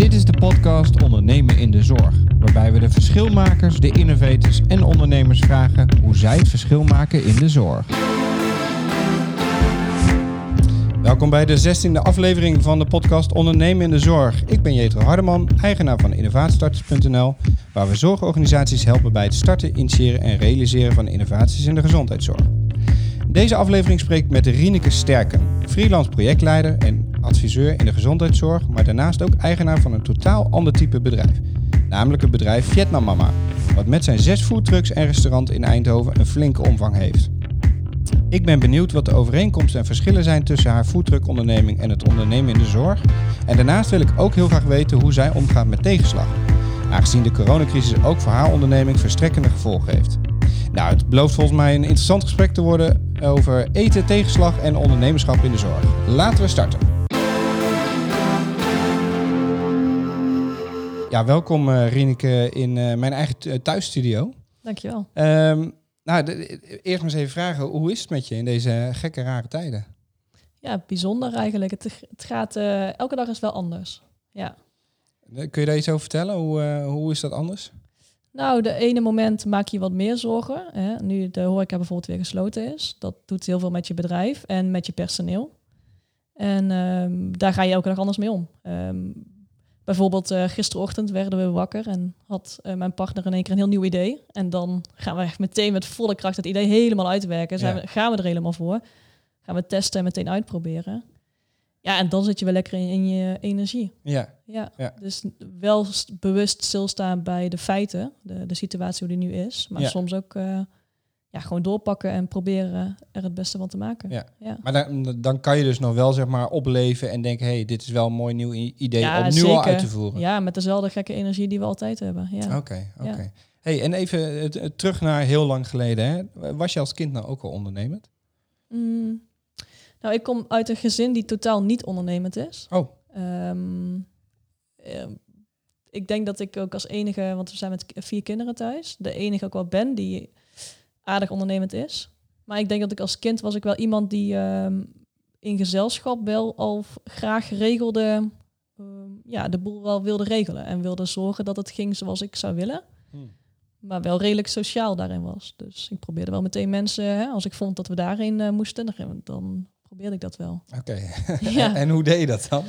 Dit is de podcast Ondernemen in de Zorg, waarbij we de verschilmakers, de innovators en ondernemers vragen hoe zij het verschil maken in de zorg. Welkom bij de 16e aflevering van de podcast Ondernemen in de Zorg. Ik ben Jetro Hardeman, eigenaar van innovatiestarters.nl, waar we zorgorganisaties helpen bij het starten, initiëren en realiseren van innovaties in de gezondheidszorg. Deze aflevering spreek ik met Rieneke Sterken, freelance projectleider en adviseur in de gezondheidszorg, maar daarnaast ook eigenaar van een totaal ander type bedrijf. Namelijk het bedrijf Vietnam Mama, wat met zijn zes foodtrucks en restaurant in Eindhoven een flinke omvang heeft. Ik ben benieuwd wat de overeenkomsten en verschillen zijn tussen haar foodtruckonderneming en het ondernemen in de zorg. En daarnaast wil ik ook heel graag weten hoe zij omgaat met tegenslag. Aangezien de coronacrisis ook voor haar onderneming verstrekkende gevolgen heeft. Nou, het belooft volgens mij een interessant gesprek te worden over eten, tegenslag en ondernemerschap in de zorg. Laten we starten. Ja, welkom uh, Rieneke in uh, mijn eigen thuisstudio. Dankjewel. Um, nou, eerst maar eens even vragen, hoe is het met je in deze gekke, rare tijden? Ja, bijzonder eigenlijk. Het, het gaat, uh, elke dag is wel anders. Ja. Kun je daar iets over vertellen? Hoe, hoe is dat anders? Nou, de ene moment maak je wat meer zorgen. Hè? Nu de horeca bijvoorbeeld weer gesloten is. Dat doet heel veel met je bedrijf en met je personeel. En um, daar ga je elke dag anders mee om. Um, bijvoorbeeld uh, gisterochtend werden we wakker en had uh, mijn partner in één keer een heel nieuw idee. En dan gaan we echt meteen met volle kracht het idee helemaal uitwerken. Zijn ja. we, gaan we er helemaal voor. Gaan we testen en meteen uitproberen. Ja, en dan zit je wel lekker in, in je energie. Ja. ja. Ja. Dus wel bewust stilstaan bij de feiten, de, de situatie hoe die nu is. Maar Ja. soms ook uh, ja, gewoon doorpakken en proberen er het beste van te maken. Ja. ja. Maar dan, dan kan je dus nog wel zeg maar opleven en denken, hey, dit is wel een mooi nieuw idee Ja, om nu zeker. al uit te voeren. Ja, met dezelfde gekke energie die we altijd hebben. Ja. Oké, oké. Ja. Hey, en even eh, t- terug naar heel lang geleden. Hè? Was je als kind nou ook al ondernemend? Mm. Nou, ik kom uit een gezin die totaal niet ondernemend is. Oh, Ehm, ehm, ik denk dat ik ook als enige, want we zijn met vier kinderen thuis, de enige ook wel ben die aardig ondernemend is. Maar ik denk dat ik als kind was ik wel iemand die ehm, in gezelschap wel al graag regelde, ehm, ja, de boel wel wilde regelen en wilde zorgen dat het ging zoals ik zou willen. Hmm. Maar wel redelijk sociaal daarin was. Dus ik probeerde wel meteen mensen, hè, als ik vond dat we daarin eh, moesten, dan, dan probeerde ik dat wel. oké. Ja. en hoe deed je dat dan?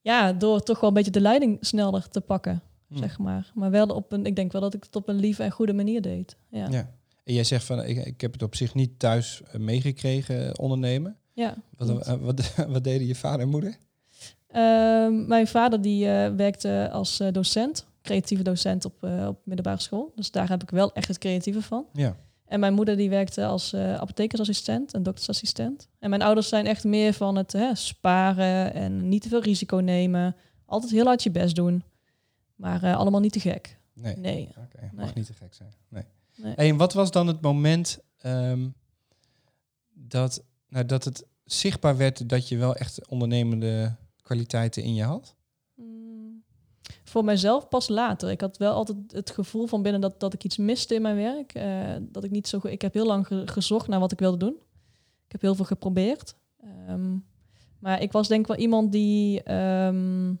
Ja, door toch wel een beetje de leiding sneller te pakken, Hmm. zeg maar. Maar wel op een, ik denk wel dat ik het op een lieve en goede manier deed. Ja. Ja. Ja. En jij zegt van, ik, ik heb het op zich niet thuis eh, meegekregen, eh, ondernemen. Wat, klopt. eh, wat, wat deden je vader en moeder? Ehm, mijn vader die werkte als docent, creatieve docent op, op middelbare school. Dus daar heb ik wel echt het creatieve van. Ja. En mijn moeder die werkte als apothekersassistent en doktersassistent. En mijn ouders zijn echt meer van het hè, sparen en niet te veel risico nemen. Altijd heel hard je best doen. Maar allemaal niet te gek. Nee. Nee. Mag Nee. niet te gek zijn. Nee. Nee. En wat was dan het moment ehm, dat, nou, dat het zichtbaar werd dat je wel echt ondernemende kwaliteiten in je had? Mm, Voor mijzelf pas later. Ik had wel altijd het gevoel van binnen dat, dat ik iets miste in mijn werk. eh, dat ik niet zo goed. Ik heb heel lang ge- gezocht naar wat ik wilde doen. Ik heb heel veel geprobeerd. Ehm, maar ik was denk ik wel iemand die. ehm,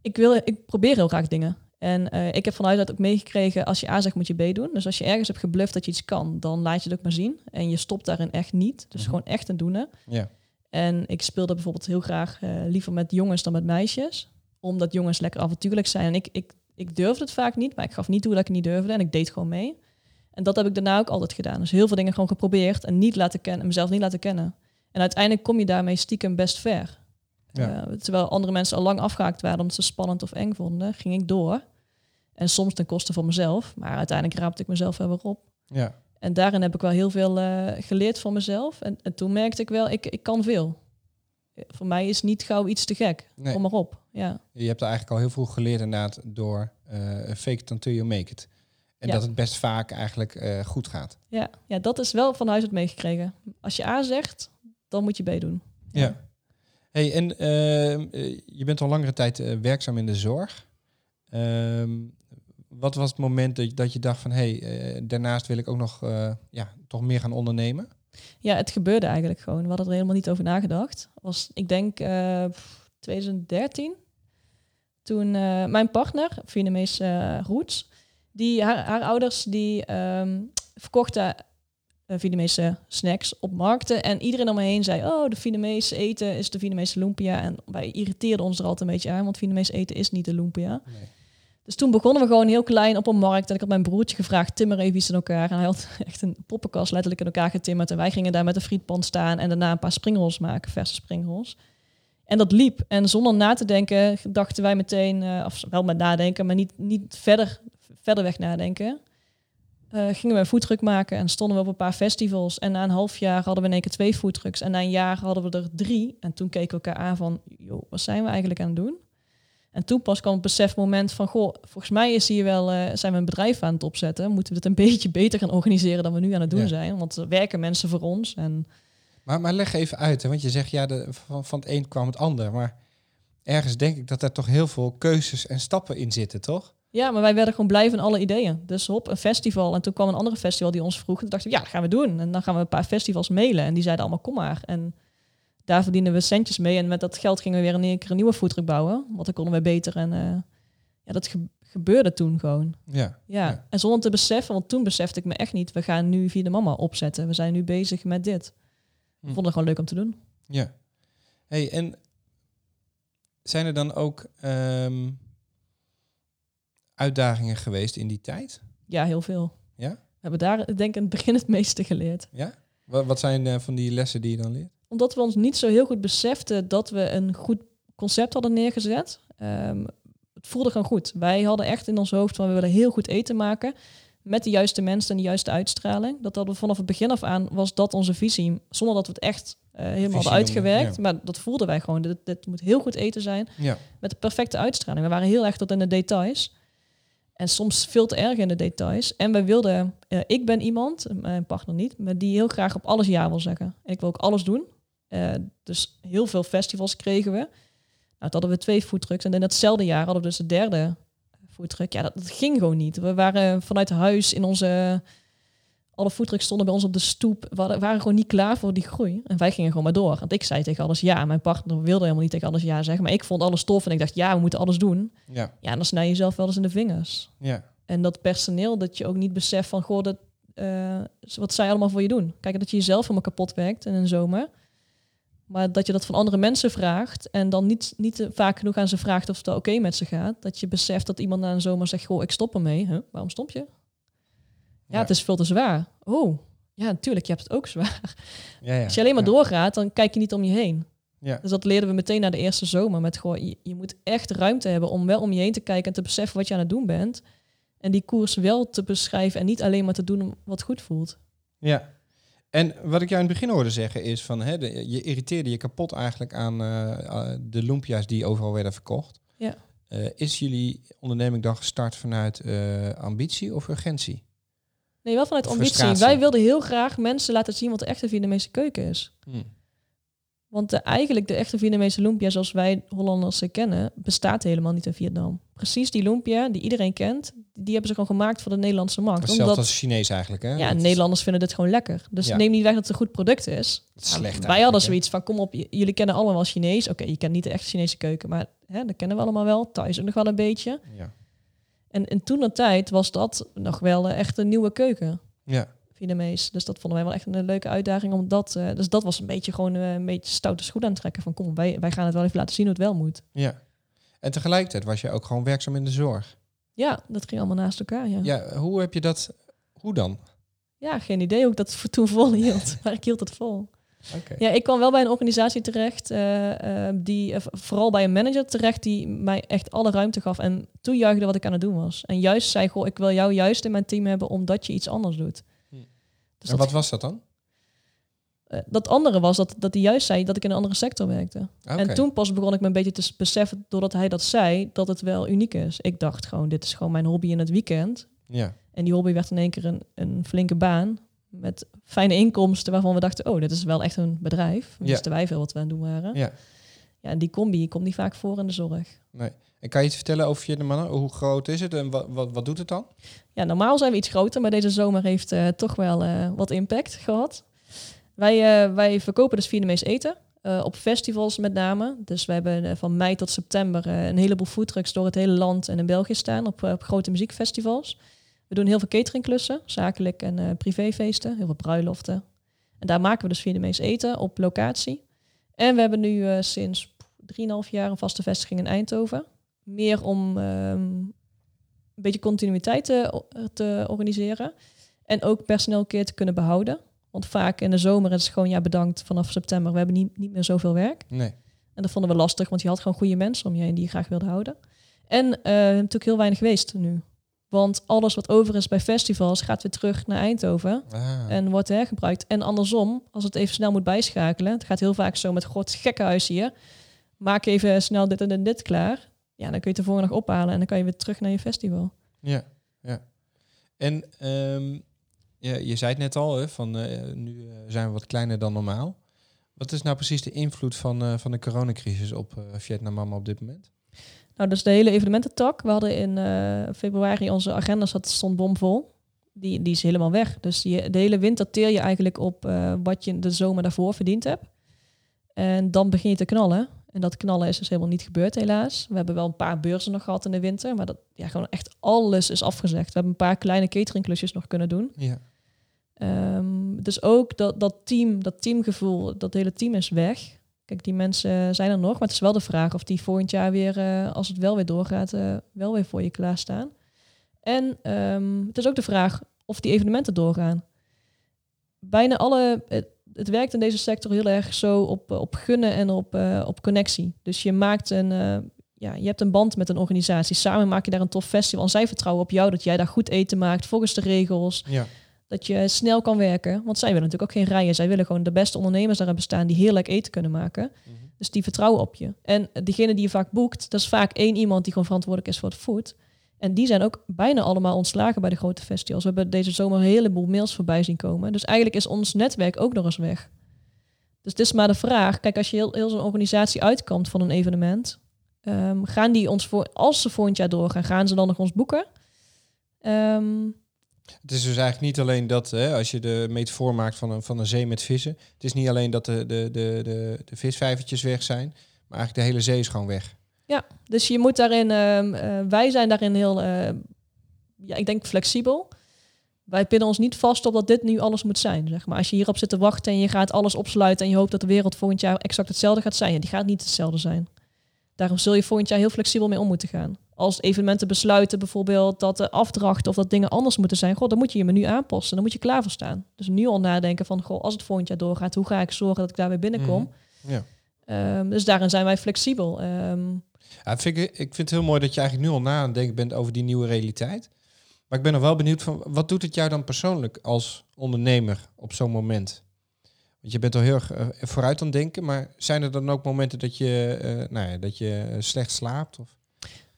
ik, wil, ik probeer heel graag dingen. En eh, ik heb vanuit uit ook meegekregen, als je A zegt, moet je B doen. Dus als je ergens hebt gebluft dat je iets kan, dan laat je het ook maar zien. En je stopt daarin echt niet. Dus Mhm. gewoon echt een doen. Ja. En ik speelde bijvoorbeeld heel graag eh, liever met jongens dan met meisjes. Omdat jongens lekker avontuurlijk zijn. En ik, ik, ik durfde het vaak niet, maar ik gaf niet toe dat ik het niet durfde. En ik deed gewoon mee. En dat heb ik daarna ook altijd gedaan. Dus heel veel dingen gewoon geprobeerd en niet laten kennen, mezelf niet laten kennen. En uiteindelijk kom je daarmee stiekem best ver. Ja. Eh, terwijl andere mensen al lang afgehaakt waren omdat ze spannend of eng vonden, ging ik door. En soms ten koste van mezelf. Maar uiteindelijk raapte ik mezelf wel weer op. Ja. En daarin heb ik wel heel veel eh, geleerd van mezelf. En, en toen merkte ik wel, ik, ik kan veel. Voor mij is niet gauw iets te gek. Nee. Kom maar op. Ja. Je hebt er eigenlijk al heel vroeg geleerd inderdaad door eh fake it until you make it. En Ja. dat het best vaak eigenlijk goed gaat. Ja. ja, dat is wel van huis uit meegekregen. Als je A zegt, dan moet je B doen. Ja. Hey, en ehm, eh, je bent al langere tijd eh, werkzaam in de zorg. Ehm, wat was het moment dat, je- dacht van, hé, eh, daarnaast wil ik ook nog ja, toch meer gaan ondernemen? Ja, het gebeurde eigenlijk gewoon. We hadden er helemaal niet over nagedacht. Was, ik denk, eh, 2013 Toen mijn partner, Vietnamese eh, roots, die, haar, haar ouders die ehm, verkochten uh, Vietnamese snacks op markten. En iedereen om me heen zei, oh, de Vietnamese eten is de Vietnamese lumpia. En wij irriteerden ons er altijd een beetje aan, want Vietnamese eten is niet de lumpia. Nee. Dus toen begonnen we gewoon heel klein op een markt. En ik had mijn broertje gevraagd, timmer even iets in elkaar. En hij had echt een poppenkast letterlijk in elkaar getimmerd. En wij gingen daar met een frietpan staan en daarna een paar springrolls maken, verse springrolls. En dat liep. En zonder na te denken dachten wij meteen, uh, of wel met nadenken, maar niet, niet verder, verder weg nadenken. Uh, gingen we een foodtruck maken en stonden we op een paar festivals. En na een half jaar hadden we in één keer twee foodtrucks. En na een jaar hadden we er drie. En toen keken we elkaar aan van, joh, wat zijn we eigenlijk aan het doen? En toen pas kwam het besefmoment van, goh, volgens mij is hier wel, uh, zijn we een bedrijf aan het opzetten. Moeten we het een beetje beter gaan organiseren dan we nu aan het doen ja. zijn? Want er werken mensen voor ons. En... Maar, maar leg even uit, hè, want je zegt, ja, de, van, van het een kwam het ander. Maar ergens denk ik dat er toch heel veel keuzes en stappen in zitten, toch? Ja, maar wij werden gewoon blij van alle ideeën. Dus op een festival. En toen kwam een andere festival die ons vroeg. En dachten we, ja, dat gaan we doen. En dan gaan we een paar festivals mailen. En die zeiden allemaal, kom maar. En daar verdienen we centjes mee. En met dat geld gingen we weer in één keer een nieuwe foodtruck bouwen. Want dan konden we beter. En uh, ja, dat ge gebeurde toen gewoon. Ja, ja. ja. En zonder te beseffen, want toen besefte ik me echt niet. We gaan nu via de mama opzetten. We zijn nu bezig met dit. Ik vond het gewoon leuk om te doen. Ja. Hey, en zijn er dan ook um, uitdagingen geweest in die tijd? Ja, heel veel. Ja? We hebben daar denk ik in het begin het meeste geleerd. Ja? Wat, zijn uh, van die lessen die je dan leert? Omdat we ons niet zo heel goed beseften dat we een goed concept hadden neergezet. Um, het voelde gewoon goed. Wij hadden echt in ons hoofd van we willen heel goed eten maken. Met de juiste mensen en de juiste uitstraling. Dat hadden we vanaf het begin af aan was dat onze visie. Zonder dat we het echt uh, helemaal hadden uitgewerkt. Ja. Maar dat voelden wij gewoon. Dit, dit moet heel goed eten zijn. Ja. Met de perfecte uitstraling. We waren heel erg tot in de details. En soms veel te erg in de details. En wij wilden, ik ben iemand, mijn partner niet, maar die heel graag op alles ja wil zeggen. Ik wil ook alles doen. Uh, dus heel veel festivals kregen we. Nou, toen hadden we twee foodtrucks. En in datzelfde jaar hadden we dus de derde foodtruck. Ja, dat, dat, ging gewoon niet. We waren vanuit huis in onze... Alle foodtrucks stonden bij ons op de stoep. We waren, waren gewoon niet klaar voor die groei. En wij gingen gewoon maar door. Want ik zei tegen alles ja. Mijn partner wilde helemaal niet tegen alles ja zeggen. Maar ik vond alles tof. En ik dacht, ja, we moeten alles doen. Ja, ja en dan snij je jezelf wel eens in de vingers. ja, En dat personeel, dat je ook niet beseft van... Goh, dat, uh, wat zij allemaal voor je doen. Kijk, dat je jezelf helemaal kapot werkt in een zomer. Maar dat je dat van andere mensen vraagt en dan niet, niet vaak genoeg aan ze vraagt of het oké okay met ze gaat. Dat je beseft dat iemand na een zomer zegt, goh, ik stop ermee. Huh? Waarom stop je? Ja, het is veel te zwaar. Oh, ja, natuurlijk, je hebt het ook zwaar. Ja, ja, Als je alleen maar ja. doorgaat, dan kijk je niet om je heen. Ja. Dus dat leerden we meteen na de eerste zomer. Met gewoon, je, je moet echt ruimte hebben om wel om je heen te kijken en te beseffen wat je aan het doen bent. En die koers wel te beschrijven en niet alleen maar te doen wat goed voelt. Ja. En wat ik jou in het begin hoorde zeggen is van, hè, de, je irriteerde je kapot eigenlijk aan uh, de lumpia's die overal werden verkocht. Ja. Uh, is jullie onderneming dan gestart vanuit uh, ambitie of urgentie? Nee, wel vanuit ambitie. Wij wilden heel graag mensen laten zien wat de echte Vietnamese keuken is. Hm. Want de, eigenlijk de echte Vietnamese lumpia zoals wij Hollanders ze kennen, bestaat helemaal niet in Vietnam. Precies die lumpia die iedereen kent, die hebben ze gewoon gemaakt voor de Nederlandse markt. Hetzelfde Omdat als Chinees eigenlijk, hè? ja, Nederlanders vinden dit gewoon lekker. Dus Ja. neem niet weg dat het een goed product is. het is Ja, slecht wij hadden zoiets van, kom op, jullie kennen allemaal Chinees. Oké, je kent niet de echte Chinese keuken, maar hè, dat kennen we allemaal wel. Thuis ook nog wel een beetje. Ja. En, en toen tijd was dat nog wel eh, echt een nieuwe keuken. ja. Vietnamees. Dus dat vonden wij wel echt een leuke uitdaging. Om dat, eh, dus dat was een beetje gewoon eh, een beetje stoute schoen aantrekken. Van kom, wij, wij gaan het wel even laten zien hoe het wel moet. Ja. En tegelijkertijd was je ook gewoon werkzaam in de zorg. Ja, dat ging allemaal naast elkaar. Ja, ja. Ja, hoe heb je dat... Hoe dan? geen idee hoe ik dat voor toen vol hield. maar ik hield het vol. Oké. Ja, ik kwam wel bij een organisatie terecht, eh, eh, die eh, vooral bij een manager terecht, die mij echt alle ruimte gaf en toejuichte wat ik aan het doen was. En juist zei, goh, ik wil jou juist in mijn team hebben omdat je iets anders doet. Hm. Dus en dat, wat was dat dan? eh, dat andere was dat, dat hij juist zei dat ik in een andere sector werkte. Oké. En toen pas begon ik me een beetje te beseffen, doordat hij dat zei, dat het wel uniek is. Ik dacht gewoon, dit is gewoon mijn hobby in het weekend. Ja. En die hobby werd in één keer een, een flinke baan met fijne inkomsten waarvan we dachten, oh, dit is wel echt een bedrijf. Ja. Wisten wij veel wat we aan het doen waren. Ja. Ja, en die combi komt niet vaak voor in de zorg. Nee. En kan je iets vertellen over je mannen? Hoe groot is het en wat, wat, wat doet het dan? Ja, normaal zijn we iets groter, maar deze zomer heeft eh, toch wel eh, wat impact gehad. Wij, eh, wij verkopen dus Vietnamees eten. Op festivals met name. Dus we hebben van mei tot september een heleboel foodtrucks door het hele land en in België staan op, op grote muziekfestivals. We doen heel veel cateringklussen, zakelijk en privéfeesten, heel veel bruiloften. En daar maken we dus Vietnamees eten op locatie. En we hebben nu sinds 3,5 jaar een vaste vestiging in Eindhoven. Meer om ehm, een beetje continuïteit te, te organiseren. En ook personeel een keer te kunnen behouden. Want vaak in de zomer is het gewoon, ja bedankt, vanaf september, we hebben niet, niet meer zoveel werk. Nee. En dat vonden we lastig, want je had gewoon goede mensen om je heen die je graag wilde houden. En uh, natuurlijk heel weinig geweest nu. Want alles wat over is bij festivals gaat weer terug naar Eindhoven ah. en wordt hergebruikt. En andersom, als het even snel moet bijschakelen, het gaat heel vaak zo met god huis hier, maak even snel dit en dit klaar. Ja, dan kun je het de volgende dag ophalen en dan kan je weer terug naar je festival. Ja, ja. En um, ja, je zei het net al, hè, van uh, nu uh, zijn we wat kleiner dan normaal. Wat is nou precies de invloed van, uh, van de coronacrisis op Vietnam Mama op dit moment? Nou, dus de hele evenemententak. We hadden in februari onze agenda zat, stond bomvol. Die, die is helemaal weg. Dus die, de hele winter teer je eigenlijk op wat je de zomer daarvoor verdiend hebt. En dan begin je te knallen. En dat knallen is dus helemaal niet gebeurd, helaas. We hebben wel een paar beurzen nog gehad in de winter, maar dat ja, gewoon echt alles is afgezegd. We hebben een paar kleine cateringklusjes nog kunnen doen. Ja. Um, dus ook dat, dat team, dat teamgevoel, dat hele team is weg. Kijk, die mensen zijn er nog, maar het is wel de vraag of die volgend jaar weer, uh, als het wel weer doorgaat, uh, wel weer voor je klaarstaan. En um, het is ook de vraag of die evenementen doorgaan. Bijna alle, het, werkt in deze sector heel erg zo op, op gunnen en op, op connectie. Dus je maakt een, ja, je hebt een band met een organisatie. Samen maak je daar een tof festival. En zij vertrouwen op jou dat jij daar goed eten maakt volgens de regels. Ja. Dat je snel kan werken. Want zij willen natuurlijk ook geen rijen. Zij willen gewoon de beste ondernemers daar hebben staan die heerlijk eten kunnen maken. Mhm. Dus die vertrouwen op je. En degene die je vaak boekt, dat is vaak één iemand die gewoon verantwoordelijk is voor het food. En die zijn ook bijna allemaal ontslagen bij de grote festivals. We hebben deze zomer een heleboel mails voorbij zien komen. Dus eigenlijk is ons netwerk ook nog eens weg. Dus het is maar de vraag. Kijk, als je heel, heel zo'n organisatie uitkomt van een evenement, ehm, gaan die ons voor, als ze volgend jaar doorgaan, gaan ze dan nog ons boeken? Um, het is dus eigenlijk niet alleen dat, hè, als je de metafoor maakt van een, van een zee met vissen, het is niet alleen dat de, de, de, de, de visvijvertjes weg zijn, maar eigenlijk de hele zee is gewoon weg. Ja, dus je moet daarin, uh, wij zijn daarin heel, uh, ja, ik denk flexibel. Wij pinnen ons niet vast op dat dit nu alles moet zijn. Zeg maar. Als je hierop zit te wachten en je gaat alles opsluiten en je hoopt dat de wereld volgend jaar exact hetzelfde gaat zijn, ja, die gaat niet hetzelfde zijn. Daarom zul je volgend jaar heel flexibel mee om moeten gaan als evenementen besluiten bijvoorbeeld dat de afdrachten of dat dingen anders moeten zijn, goh, dan moet je je menu aanpassen. Dan moet je klaar voor staan. Dus nu al nadenken van, goh, als het volgend jaar doorgaat, hoe ga ik zorgen dat ik daar weer binnenkom? Mhm. Ja. Um, dus daarin zijn wij flexibel. Um, ja, vind ik, ik vind het heel mooi dat je eigenlijk nu al na aan het denken bent over die nieuwe realiteit. Maar ik ben nog wel benieuwd van, wat doet het jou dan persoonlijk als ondernemer op zo'n moment? Want je bent al heel erg uh, vooruit aan het denken, maar zijn er dan ook momenten dat je, uh, nou ja, dat je slecht slaapt? Of?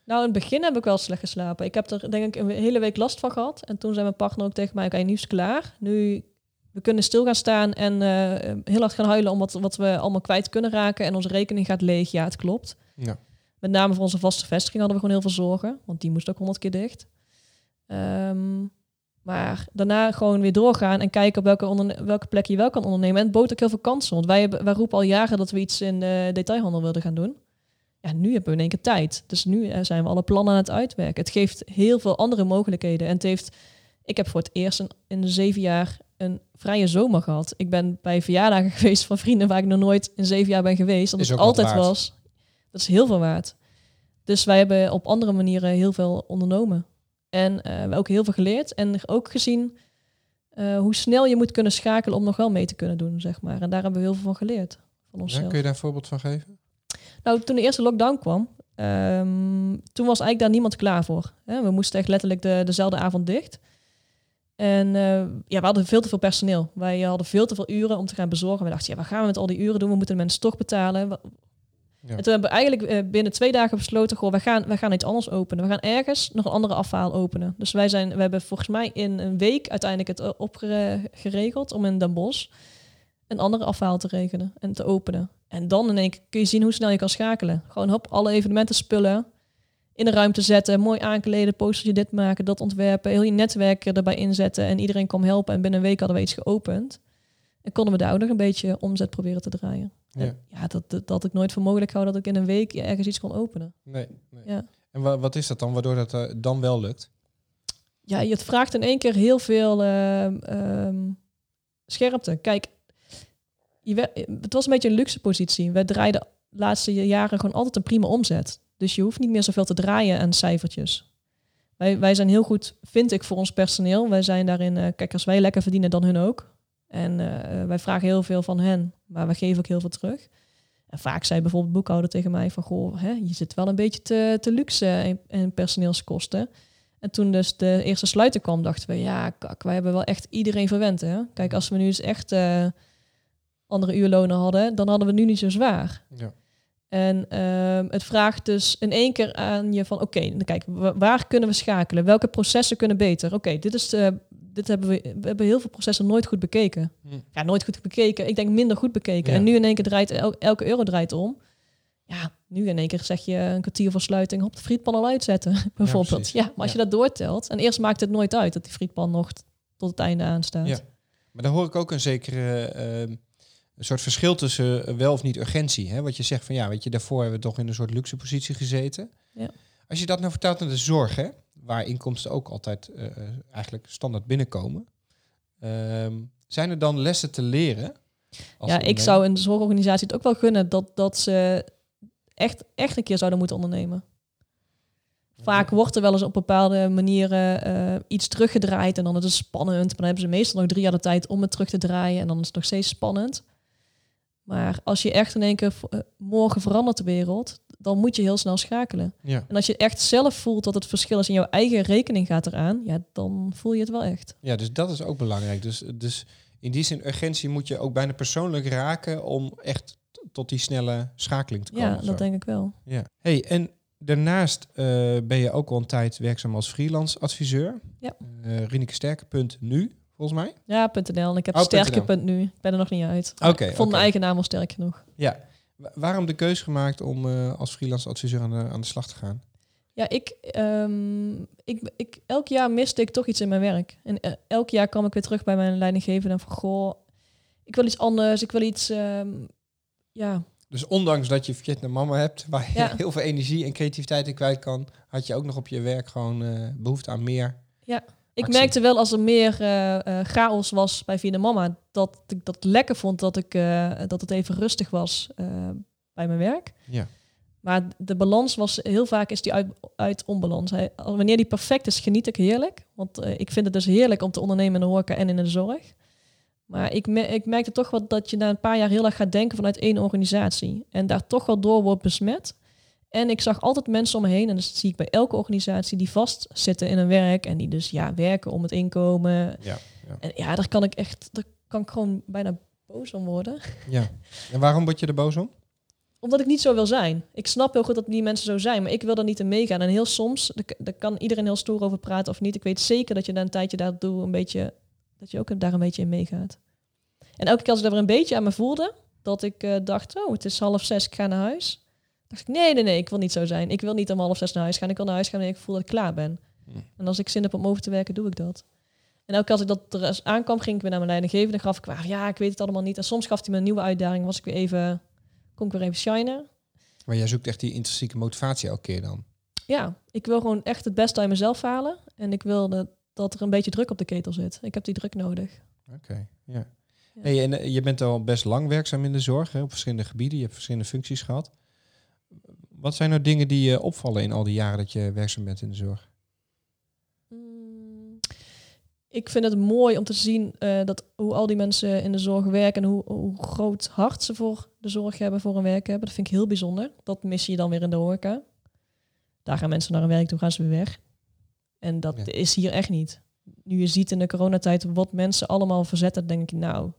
Nou, in het begin heb ik wel slecht geslapen. Ik heb er denk ik een hele week last van gehad. En toen zei mijn partner ook tegen mij, oké, nu is het klaar. Nu, we kunnen stil gaan staan en uh, heel hard gaan huilen om wat, wat we allemaal kwijt kunnen raken. En onze rekening gaat leeg. Ja, het klopt. Ja. Met name voor onze vaste vestiging hadden we gewoon heel veel zorgen. Want die moest ook honderd keer dicht. Um, maar daarna gewoon weer doorgaan en kijken op welke, welke plek je wel kan ondernemen. En het bood ook heel veel kansen. Want wij, wij roepen al jaren dat we iets in de detailhandel wilden gaan doen ja, nu hebben we in één keer tijd. Dus nu eh, zijn we alle plannen aan het uitwerken. Het geeft heel veel andere mogelijkheden. En het heeft, ik heb voor het eerst in, in zeven jaar een vrije zomer gehad. Ik ben bij verjaardagen geweest van vrienden waar ik nog nooit in zeven jaar ben geweest. Dat het altijd was. Dat is heel veel waard. Dus wij hebben op andere manieren heel veel ondernomen. En uh, hebben ook heel veel geleerd. En ook gezien uh, hoe snel je moet kunnen schakelen om nog wel mee te kunnen doen, zeg maar. En daar hebben we heel veel van geleerd. Van onszelf. Ja, kun je daar een voorbeeld van geven? Nou, toen de eerste lockdown kwam, um, toen was eigenlijk daar niemand klaar voor. Hè? We moesten echt letterlijk de, dezelfde avond dicht. En uh, ja, we hadden veel te veel personeel. Wij hadden veel te veel uren om te gaan bezorgen. We dachten, ja, wat gaan we met al die uren doen? We moeten de mensen toch betalen. Ja. En toen hebben we eigenlijk uh, binnen twee dagen besloten, goh, we gaan, we gaan iets anders openen. We gaan ergens nog een andere afhaal openen. Dus wij zijn, we hebben volgens mij in een week uiteindelijk het opgeregeld om in Den Bosch een andere afhaal te regelen en te openen. En dan in één keer kun je zien hoe snel je kan schakelen. Gewoon hop, alle evenementen spullen in de ruimte zetten, mooi aankleden, posterje dit maken, dat ontwerpen, heel je netwerk erbij inzetten en iedereen kwam helpen. En binnen een week hadden we iets geopend. En konden we daar ook nog een beetje omzet proberen te draaien. Ja. Ja, dat, dat, dat ik nooit voor mogelijk hou dat ik in een week ergens iets kon openen. Nee, nee. Ja. En wa- wat is dat dan, waardoor dat eh, dan wel lukt? Ja, het vraagt in één keer heel veel ehm, ehm, scherpte. Kijk, het was een beetje een luxe positie. We draaiden de laatste jaren gewoon altijd een prima omzet. Dus je hoeft niet meer zoveel te draaien aan cijfertjes. Wij, wij zijn heel goed, vind ik, voor ons personeel. Wij zijn daarin, eh, kijk, als wij lekker verdienen, dan hun ook. En eh, wij vragen heel veel van hen, maar we geven ook heel veel terug. En vaak zei bijvoorbeeld boekhouder tegen mij van, goh, hè, je zit wel een beetje te, te luxe in, personeelskosten. En toen dus de eerste sluiting kwam, dachten we, ja, kak, wij hebben wel echt iedereen verwend. Hè? Kijk, als we nu eens echt eh, andere uurlonen hadden, dan hadden we nu niet zo zwaar. Ja. En ehm, het vraagt dus in één keer aan je van, oké, kijk, wa- waar kunnen we schakelen? Welke processen kunnen beter? Oké, dit is de, dit hebben we, we hebben heel veel processen nooit goed bekeken. Hm. Ja, nooit goed bekeken. Ik denk minder goed bekeken. Ja. En nu in één keer draait el- elke euro draait om. Ja, nu in één keer zeg je een kwartier voor sluiting op de frietpan al uitzetten, bijvoorbeeld. Ja, maar als je dat doortelt, en eerst maakt het nooit uit dat die frietpan nog tot het einde aanstaat. Ja. Maar dan hoor ik ook een zekere ehm, een soort verschil tussen eh, wel of niet urgentie. Hè? Wat je zegt van ja, weet je, daarvoor hebben we toch in een soort luxe positie gezeten. Ja. Als je dat nou vertaalt naar de zorg, hè, waar inkomsten ook altijd eh, eh, eigenlijk standaard binnenkomen. ehm, zijn er dan lessen te leren? ja, ik zou een zorgorganisatie het ook wel gunnen dat, dat ze echt, echt een keer zouden moeten ondernemen. Vaak wordt er wel eens op bepaalde manieren iets teruggedraaid en dan is het spannend. Maar dan hebben ze meestal nog drie jaar de tijd om het terug te draaien en dan is het nog steeds spannend. Maar als je echt in één keer eh, morgen verandert de wereld, dan moet je heel snel schakelen. Ja. En als je echt zelf voelt dat het verschil is in jouw eigen rekening gaat eraan, ja, dan voel je het wel echt. ja, dus dat is ook belangrijk. Dus, dus in die zin, urgentie moet je ook bijna persoonlijk raken om echt tot die snelle schakeling te komen. Ja, zo. dat denk ik wel. Ja. Hey, en daarnaast eh, ben je ook al een tijd werkzaam als freelance adviseur. Ja. Uh, Sterke.nu, volgens mij. Ja, .nl. En ik heb Oh, sterke nu. Ik ben er nog niet uit. Oké, ik vond mijn eigen naam al sterk genoeg. Ja. Wa- waarom de keuze gemaakt om eh, als freelance adviseur aan de, aan de slag te gaan? Ja, ik, ehm, ik, ik, elk jaar miste ik toch iets in mijn werk. En eh, elk jaar kwam ik weer terug bij mijn leidinggevende en van, goh, ik wil iets anders. Ik wil iets, ehm, ja, Dus ondanks dat je Vietnam mama hebt, waar je Ja. heel veel energie en creativiteit in kwijt kan, had je ook nog op je werk gewoon eh, behoefte aan meer. Ik merkte wel als er meer eh, eh, chaos was bij de Mama, dat ik dat lekker vond dat, ik, eh, dat het even rustig was bij mijn werk. Ja. Maar de balans was heel vaak is die uit, uit onbalans. Wanneer die perfect is, geniet ik heerlijk. Want ik vind het dus heerlijk om te ondernemen in de horeca en in de zorg. Maar ik, me, ik merkte toch wel dat je na een paar jaar heel erg gaat denken vanuit één organisatie. En daar toch wel door wordt besmet. En ik zag altijd mensen om me heen, en dat zie ik bij elke organisatie, die vastzitten in een werk. En die dus ja, werken om het inkomen. Ja. Ja. En ja, daar kan ik echt, daar kan ik gewoon bijna boos om worden. ja. En waarom word je er boos om? Omdat ik niet zo wil zijn. Ik snap heel goed dat die mensen zo zijn, maar ik wil er niet in meegaan. En heel soms, daar- daar kan iedereen heel stoer over praten of niet. Ik weet zeker dat je na een tijdje daartoe een beetje, dat je ook daar een beetje in meegaat. En elke keer als ik er een beetje aan me voelde, dat ik eh, dacht, oh, het is half zes, ik ga naar huis. Dacht ik, nee, nee, nee, ik wil niet zo zijn. Ik wil niet om half zes naar huis gaan. Ik wil naar huis gaan wanneer ik voel dat ik klaar ben. Hm. En als ik zin heb om over te werken, doe ik dat. En elke keer als ik dat er aankwam, ging ik weer naar mijn leidinggevende. Gaf ik waar, ja, ik weet het allemaal niet. En soms gaf hij me een nieuwe uitdaging. Was ik weer even, kon ik weer even shinen. Maar jij zoekt echt die intrinsieke motivatie elke keer dan. Ja, ik wil gewoon echt het beste uit mezelf halen. En ik wil dat, dat er een beetje druk op de ketel zit. Ik heb die druk nodig. Oké, ja. Ja. Hey, en eh, je bent al best lang werkzaam in de zorg, hè, op verschillende gebieden. Je hebt verschillende functies gehad. Wat zijn nou dingen die je opvallen in al die jaren dat je werkzaam bent in de zorg? Mm, Ik vind het mooi om te zien eh, dat hoe al die mensen in de zorg werken en hoe, hoe groot hart ze voor de zorg hebben, voor hun werk hebben. Dat vind ik heel bijzonder. Dat mis je dan weer in de horeca. Daar gaan mensen naar hun werk toe, gaan ze weer weg. En dat Ja. is hier echt niet. Nu je ziet in de coronatijd wat mensen allemaal verzetten, denk ik nou,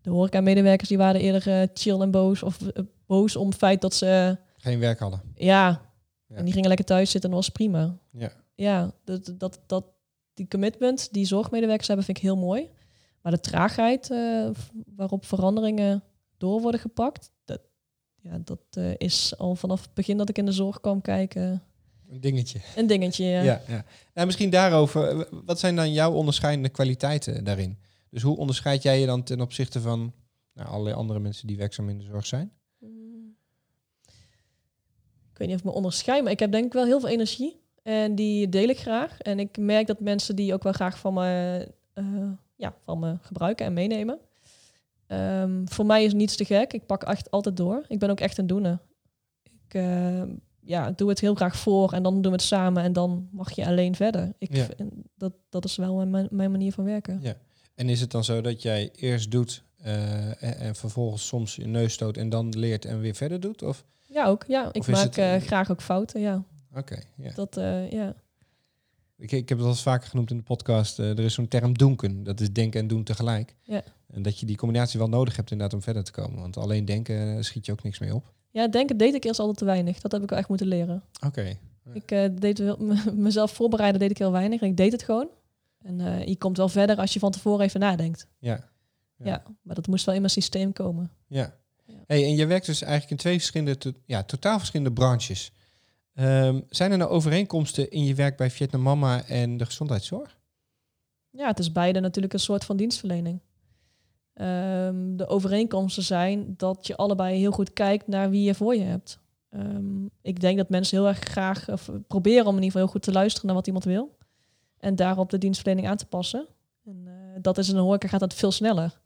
de horeca-medewerkers die waren eerder eh, chill en boos of eh, boos om het feit dat ze, Geen werk hadden. ja, Ja. en die gingen lekker thuis zitten en dat was prima Ja. ja, dat, dat, dat, die commitment die zorgmedewerkers hebben, vind ik heel mooi. Maar de traagheid eh, waarop veranderingen door worden gepakt, dat, ja, dat eh, is al vanaf het begin dat ik in de zorg kwam kijken Een dingetje. een dingetje. Ja. Ja, ja. Nou, misschien daarover. Wat zijn dan jouw onderscheidende kwaliteiten daarin? Dus hoe onderscheid jij je dan ten opzichte van naar allerlei andere mensen die werkzaam in de zorg zijn? Ik weet niet of ik me onderscheid, maar ik heb denk ik wel heel veel energie. En die deel ik graag. En ik merk dat mensen die ook wel graag van me, eh, ja, van me gebruiken en meenemen. Ehm, voor mij is niets te gek. Ik pak echt altijd door. Ik ben ook echt een doener. Ik uh, ja, doe het heel graag voor en dan doen we het samen en dan mag je alleen verder. Ik Ja. vind, dat, dat is wel mijn, mijn manier van werken. Ja. En is het dan zo dat jij eerst doet eh, en, en vervolgens soms je neus stoot en dan leert en weer verder doet? Of Ja, ook. Ja, ik maak het, eh, graag ook fouten. Ja, oké, ja. dat, eh, ja. Ik, ik heb het al eens vaker genoemd in de podcast. eh, er is zo'n term doenken. Dat is denken en doen tegelijk. Ja. En dat je die combinatie wel nodig hebt inderdaad om verder te komen. Want alleen denken schiet je ook niks mee op. ja, denken deed ik eerst altijd te weinig. Dat heb ik wel echt moeten leren. Oké. Ik deed wel, mezelf voorbereiden deed ik heel weinig. En ik deed het gewoon. En je komt wel verder als je van tevoren even nadenkt. Ja. Ja. Ja. maar dat moest wel in mijn systeem komen. Ja. Ja. Hey, en je werkt dus eigenlijk in twee verschillende, to- ja, totaal verschillende branches. Ehm, zijn er nou overeenkomsten in je werk bij Vietnam Mama en de gezondheidszorg? Ja, het is beide natuurlijk een soort van dienstverlening. Ehm, de overeenkomsten zijn dat je allebei heel goed kijkt naar wie je voor je hebt. Ehm, ik denk dat mensen heel erg graag of proberen om in ieder geval heel goed te luisteren naar wat iemand wil. En daarop de dienstverlening aan te passen. En eh, dat is in een horeca gaat dat veel sneller.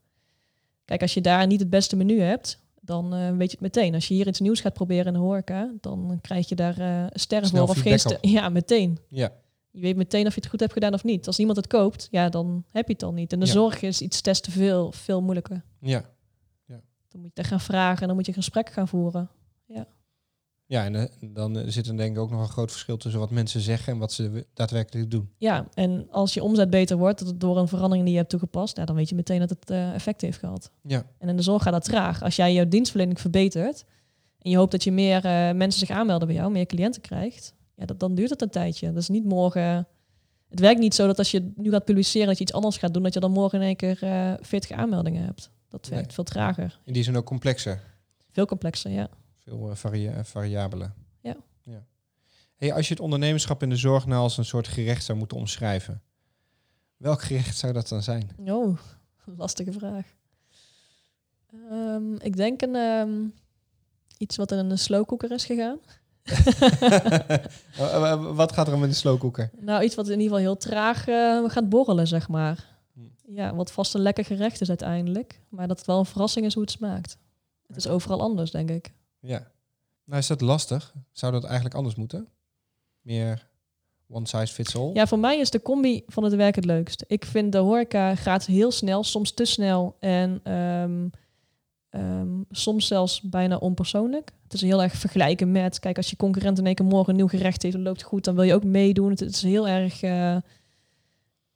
Kijk, als je daar niet het beste menu hebt, dan eh, weet je het meteen. Als je hier iets nieuws gaat proberen in de horeca, dan krijg je daar eh, sterren voor of geen feedback ster- Ja, meteen. Ja. Je weet meteen of je het goed hebt gedaan of niet. Als iemand het koopt, ja, dan heb je het dan niet. En de Ja. zorg is iets testen veel, veel moeilijker. Ja. Dan moet je daar gaan vragen en dan moet je een gesprek gaan voeren. Ja, en eh, dan eh, zit er denk ik ook nog een groot verschil tussen wat mensen zeggen en wat ze daadwerkelijk doen. Ja, en als je omzet beter wordt door een verandering die je hebt toegepast, ja, dan weet je meteen dat het eh, effect heeft gehad. Ja. En in de zorg gaat dat traag. Als jij je dienstverlening verbetert en je hoopt dat je meer mensen zich aanmelden bij jou, meer cliënten krijgt, ja, dat, dan duurt het een tijdje. Dat is niet morgen. Het werkt niet zo dat als je nu gaat publiceren dat je iets anders gaat doen, dat je dan morgen in één keer eh 40 aanmeldingen hebt. Dat werkt Nee. veel trager. In die zin ook complexer. Veel complexer, ja. Veel eh, varia- eh, variabelen. Ja. ja. Hey, als je het ondernemerschap in de zorg nou als een soort gerecht zou moeten omschrijven, welk gerecht zou dat dan zijn? Oh, lastige vraag. Ehm, ik denk een, ehm, iets wat in een slowcooker is gegaan. Eh, wat gaat er om in de slowcooker? Nou, iets wat in ieder geval heel traag gaat borrelen, zeg maar. Hm. Ja, wat vast een lekker gerecht is uiteindelijk. Maar dat het wel een verrassing is hoe het smaakt. Het is overal anders, denk ik. Ja. Nou, is dat lastig? Zou dat eigenlijk anders moeten? Meer one size fits all? Ja, voor mij is de combi van het werk het leukst. Ik vind de horeca gaat heel snel, soms te snel. En ehm, ehm, soms zelfs bijna onpersoonlijk. Het is heel erg vergelijken met... Kijk, als je concurrent in één keer morgen een nieuw gerecht heeft... en loopt goed, dan wil je ook meedoen. Het is heel erg... eh,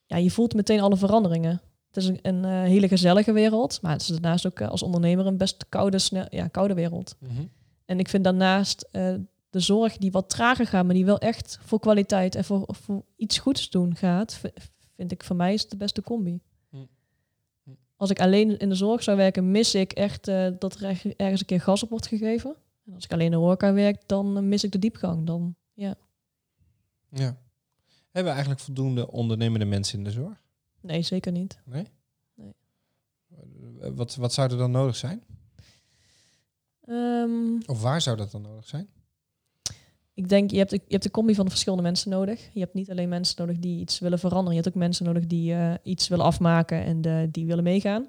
ja, je voelt meteen alle veranderingen. Het is een, een eh, hele gezellige wereld. Maar het is daarnaast ook eh, als ondernemer een best koude, snel, ja, koude wereld. Mhm. En ik vind daarnaast eh, de zorg die wat trager gaat, maar die wel echt voor kwaliteit en voor, voor iets goeds doen gaat, vind ik voor mij is de beste combi. Hm. Hm. Als ik alleen in de zorg zou werken, mis ik echt dat er erg- ergens een keer gas op wordt gegeven. En als ik alleen in de horeca werk, dan mis ik de diepgang. Dan, ja. Ja. Hebben we eigenlijk voldoende ondernemende mensen in de zorg? Nee, zeker niet. Nee? Nee. Eh, Wat, wat zou er dan nodig zijn? Ehm, Of waar zou dat dan nodig zijn? ik denk, je hebt, de, je hebt de combi van de verschillende mensen nodig. Je hebt niet alleen mensen nodig die iets willen veranderen. Je hebt ook mensen nodig die eh, iets willen afmaken en de, die willen meegaan.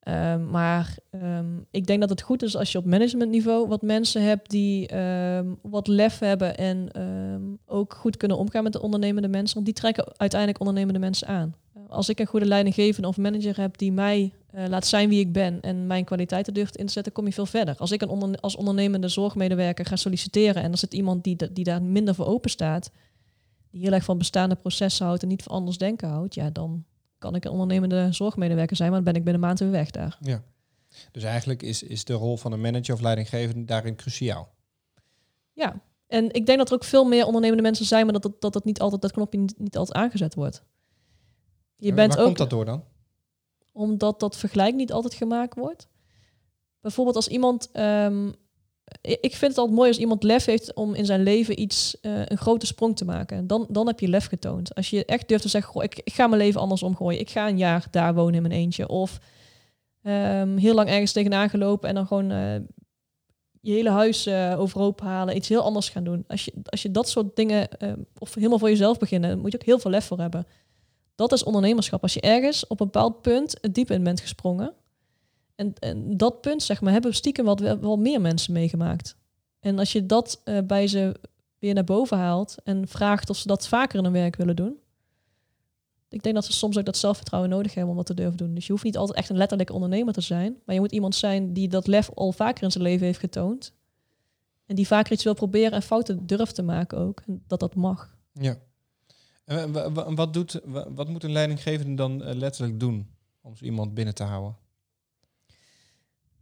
Ehm, maar ehm, ik denk dat het goed is als je op managementniveau wat mensen hebt die wat lef hebben en ook goed kunnen omgaan met de ondernemende mensen. Want die trekken uiteindelijk ondernemende mensen aan. Als ik een goede leidinggevende of manager heb die mij eh, laat zijn wie ik ben en mijn kwaliteiten durft in te zetten, kom je veel verder. Als ik een onder, als ondernemende zorgmedewerker ga solliciteren en er zit iemand die, die daar minder voor open staat, die heel erg van bestaande processen houdt en niet van anders denken houdt, ja, dan kan ik een ondernemende zorgmedewerker zijn, maar dan ben ik binnen een maand weer weg daar. Ja. Dus eigenlijk is, is de rol van een manager of leidinggevende daarin cruciaal. Ja, en ik denk dat er ook veel meer ondernemende mensen zijn, maar dat dat, dat, dat niet altijd dat knopje niet, niet altijd aangezet wordt. Je bent Waar ook komt dat door dan? omdat dat vergelijk niet altijd gemaakt wordt. Bijvoorbeeld als iemand. ehm, ik vind het altijd mooi als iemand lef heeft om in zijn leven iets, eh, een grote sprong te maken. Dan, dan heb je lef getoond. Als je echt durft te zeggen, goh, ik, ik ga mijn leven anders omgooien. Ik ga een jaar daar wonen in mijn eentje. Of Ehm, heel lang ergens tegenaan gelopen en dan gewoon eh, je hele huis eh, overhoop halen, iets heel anders gaan doen. Als je, als je dat soort dingen, eh, of helemaal voor jezelf beginnen, moet je ook heel veel lef voor hebben. Dat is ondernemerschap. Als je ergens op een bepaald punt het diep in bent gesprongen. En, en dat punt, zeg maar, hebben stiekem wat wel, meer mensen meegemaakt. En als je dat eh, bij ze weer naar boven haalt en vraagt of ze dat vaker in hun werk willen doen. Ik denk dat ze soms ook dat zelfvertrouwen nodig hebben om dat te durven doen. Dus je hoeft niet altijd echt een letterlijke ondernemer te zijn. Maar je moet iemand zijn die dat lef al vaker in zijn leven heeft getoond. En die vaker iets wil proberen en fouten durft te maken ook. En dat dat mag. Ja. En wa- wa- wat, doet, wa- wat moet een leidinggevende dan eh, letterlijk doen om zo iemand binnen te houden?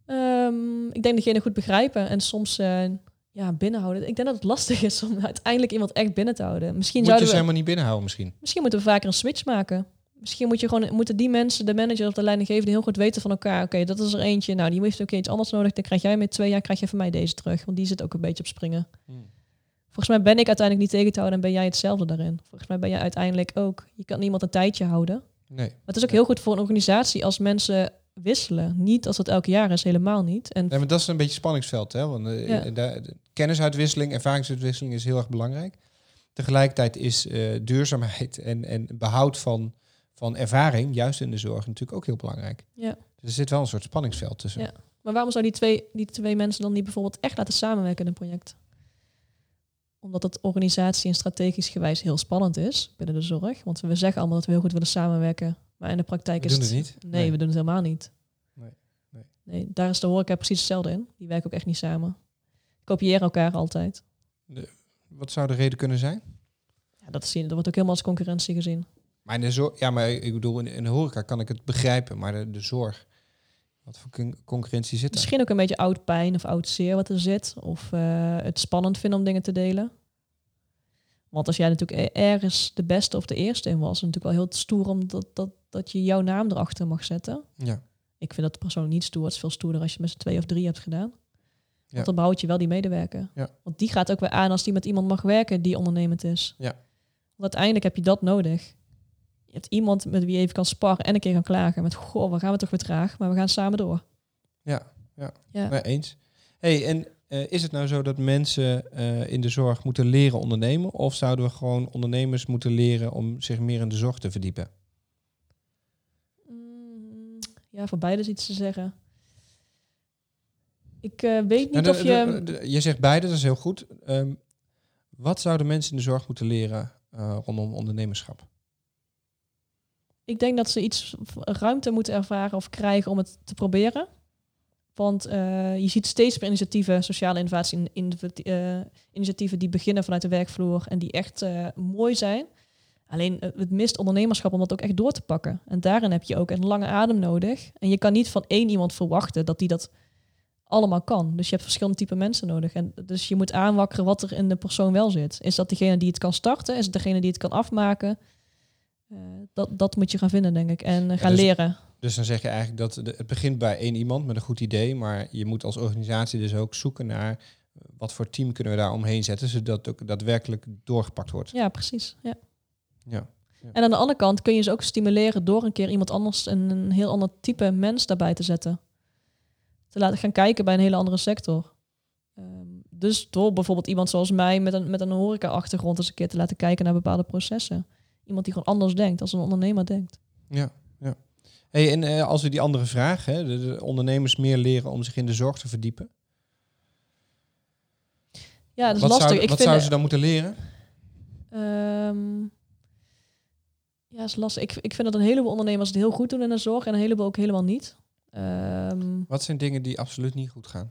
Ehm, ik denk degene goed begrijpen en soms eh, ja, binnenhouden. Ik denk dat het lastig is om uiteindelijk iemand echt binnen te houden. Misschien, Moet je ze we, helemaal niet binnenhouden misschien? misschien moeten we vaker een switch maken. Misschien moet je gewoon, moeten die mensen, de manager of de leidinggevende, heel goed weten van elkaar. Oké, dat is er eentje. Nou, die heeft ook iets anders nodig. Dan krijg jij met twee jaar, krijg je van mij deze terug. Want die zit ook een beetje op springen. Volgens mij ben ik uiteindelijk niet tegen te houden en ben jij hetzelfde daarin. Volgens mij ben jij uiteindelijk ook. Je kan niemand een tijdje houden. Nee. Maar het is ook heel goed voor een organisatie als mensen wisselen. Niet als het elk jaar is, helemaal niet. En nee, maar dat is een beetje spanningsveld. Hè? Want eh, Ja. eh, de kennisuitwisseling, ervaringsuitwisseling is heel erg belangrijk. Tegelijkertijd is eh, duurzaamheid en, en behoud van, van ervaring, juist in de zorg, natuurlijk ook heel belangrijk. Ja. Dus er zit wel een soort spanningsveld tussen. Ja. Maar waarom zou die twee, die twee mensen dan niet bijvoorbeeld echt laten samenwerken in een project? Omdat het organisatie en strategisch gewijs heel spannend is binnen de zorg. Want we zeggen allemaal dat we heel goed willen samenwerken. Maar in de praktijk We is doen het niet. Nee, Nee. we doen het helemaal niet. Nee, nee. Nee, daar is de horeca precies hetzelfde in. Die werken ook echt niet samen. Kopiëren elkaar altijd. Wat zou de reden kunnen zijn? Ja, dat, zie je, dat wordt ook helemaal als concurrentie gezien. Maar in de zorg, ja, maar ik bedoel, in, in de horeca kan ik het begrijpen, maar de, de zorg, wat voor con- concurrentie zit er? Misschien ook een beetje oud pijn of oud zeer wat er zit. Of eh, het spannend vinden om dingen te delen. Want als jij natuurlijk e- ergens de beste of de eerste in was, is het natuurlijk wel heel stoer om dat, dat, dat je jouw naam erachter mag zetten. Ja, Ik vind dat persoonlijk niet stoer. Het is veel stoerder als je met z'n twee of drie hebt gedaan. Ja. Want dan behoud je wel die medewerker. Ja. Want die gaat ook weer aan als die met iemand mag werken die ondernemend is. Ja. Want uiteindelijk heb je dat nodig. Je hebt iemand met wie je even kan sparren en een keer kan klagen. Met, goh, we gaan we toch weer traag, maar we gaan samen door. ja, ja. Ja. Nee, eens. Hey, en eh, is het nou zo dat mensen eh, in de zorg moeten leren ondernemen? Of zouden we gewoon ondernemers moeten leren om zich meer in de zorg te verdiepen? Mm, Ja, voor beide is iets te zeggen. Ik eh, weet niet Nou, of je... je zegt beide, dat is heel goed. Ehm, wat zouden mensen in de zorg moeten leren rondom ondernemerschap? Ik denk dat ze iets ruimte moeten ervaren of krijgen om het te proberen. Want eh, je ziet steeds meer initiatieven, sociale innovatie, in- eh, initiatieven die beginnen vanuit de werkvloer en die echt eh, mooi zijn. Alleen het mist ondernemerschap om dat ook echt door te pakken. En daarin heb je ook een lange adem nodig. En je kan niet van één iemand verwachten dat die dat allemaal kan. Dus je hebt verschillende type mensen nodig. En dus je moet aanwakkeren wat er in de persoon wel zit. Is dat degene die het kan starten? Is het degene die het kan afmaken? Eh, dat, dat moet je gaan vinden, denk ik. En eh, gaan dus- leren. Dus dan zeg je eigenlijk dat de- het begint bij één iemand met een goed idee, maar je moet als organisatie dus ook zoeken naar eh, wat voor team kunnen we daar omheen zetten, zodat het ook daadwerkelijk doorgepakt wordt. Ja, precies. Ja. Ja. En aan de andere kant kun je ze ook stimuleren door een keer iemand anders, een, een heel ander type mens daarbij te zetten. Te laten gaan kijken bij een hele andere sector. Ehm, dus door bijvoorbeeld iemand zoals mij met een, met een horeca-achtergrond eens een keer te laten kijken naar bepaalde processen. Iemand die gewoon anders denkt, als een ondernemer denkt. Ja, ja. Hey, en eh, als we die andere vraag, hè, de, de ondernemers meer leren om zich in de zorg te verdiepen. Ja, dat is wat lastig. zou- ik wat zouden ze dan moeten leren? Ehm, ja, is lastig. Ik, ik vind dat een heleboel ondernemers het heel goed doen in de zorg en een heleboel ook helemaal niet. Ehm, Wat zijn dingen die absoluut niet goed gaan?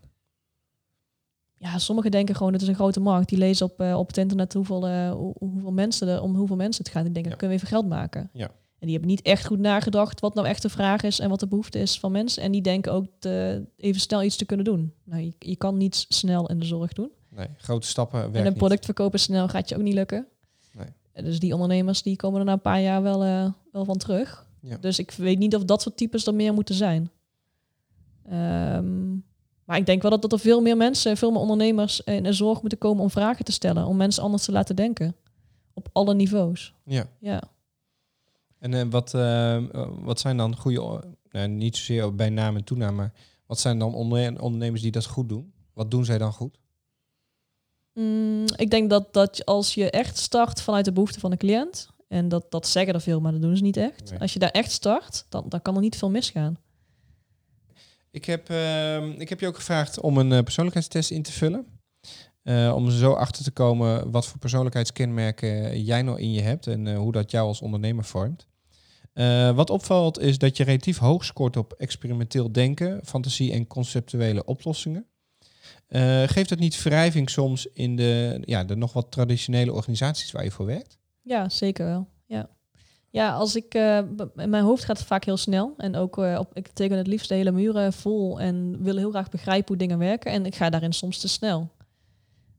Ja, sommigen denken gewoon het is een grote markt. Die lezen op, eh, op het internet hoeveel, eh, hoe- hoeveel mensen er, om hoeveel mensen het gaat. Die denken, Ja. dan kunnen we even geld maken. Ja. En die hebben niet echt goed nagedacht wat nou echt de vraag is en wat de behoefte is van mensen. En die denken ook te, even snel iets te kunnen doen. Nou, je, je kan niets snel in de zorg doen. Nee, grote stappen en werken een product verkopen snel gaat je ook niet lukken. Nee. En Dus die ondernemers die komen er na een paar jaar wel, eh, wel van terug. Ja. Dus ik weet niet of dat soort types er meer moeten zijn. Ehm, maar ik denk wel dat, dat er veel meer mensen, veel meer ondernemers in de zorg moeten komen om vragen te stellen. Om mensen anders te laten denken. Op alle niveaus. Ja. Ja. En eh, wat, eh, wat zijn dan goede, nou, niet zozeer bij naam en toenaam, maar wat zijn dan onder- ondernemers die dat goed doen? Wat doen zij dan goed? Mm, ik denk dat, dat als je echt start vanuit de behoefte van de cliënt, en dat, dat zeggen er veel, maar dat doen ze niet echt. Nee. Als je daar echt start, dan, dan kan er niet veel misgaan. Ik heb, ehm, ik heb je ook gevraagd om een eh, persoonlijkheidstest in te vullen. Eh, om zo achter te komen wat voor persoonlijkheidskenmerken jij nou in je hebt en eh, hoe dat jou als ondernemer vormt. Wat opvalt is dat je relatief hoog scoort op experimenteel denken, fantasie en conceptuele oplossingen. Geeft dat niet wrijving soms in de, ja, de nog wat traditionele organisaties waar je voor werkt? Ja, zeker wel. Ja, als ik, in mijn hoofd gaat vaak heel snel. En ook, eh, op, ik teken het liefst de hele muren vol en wil heel graag begrijpen hoe dingen werken. En ik ga daarin soms te snel.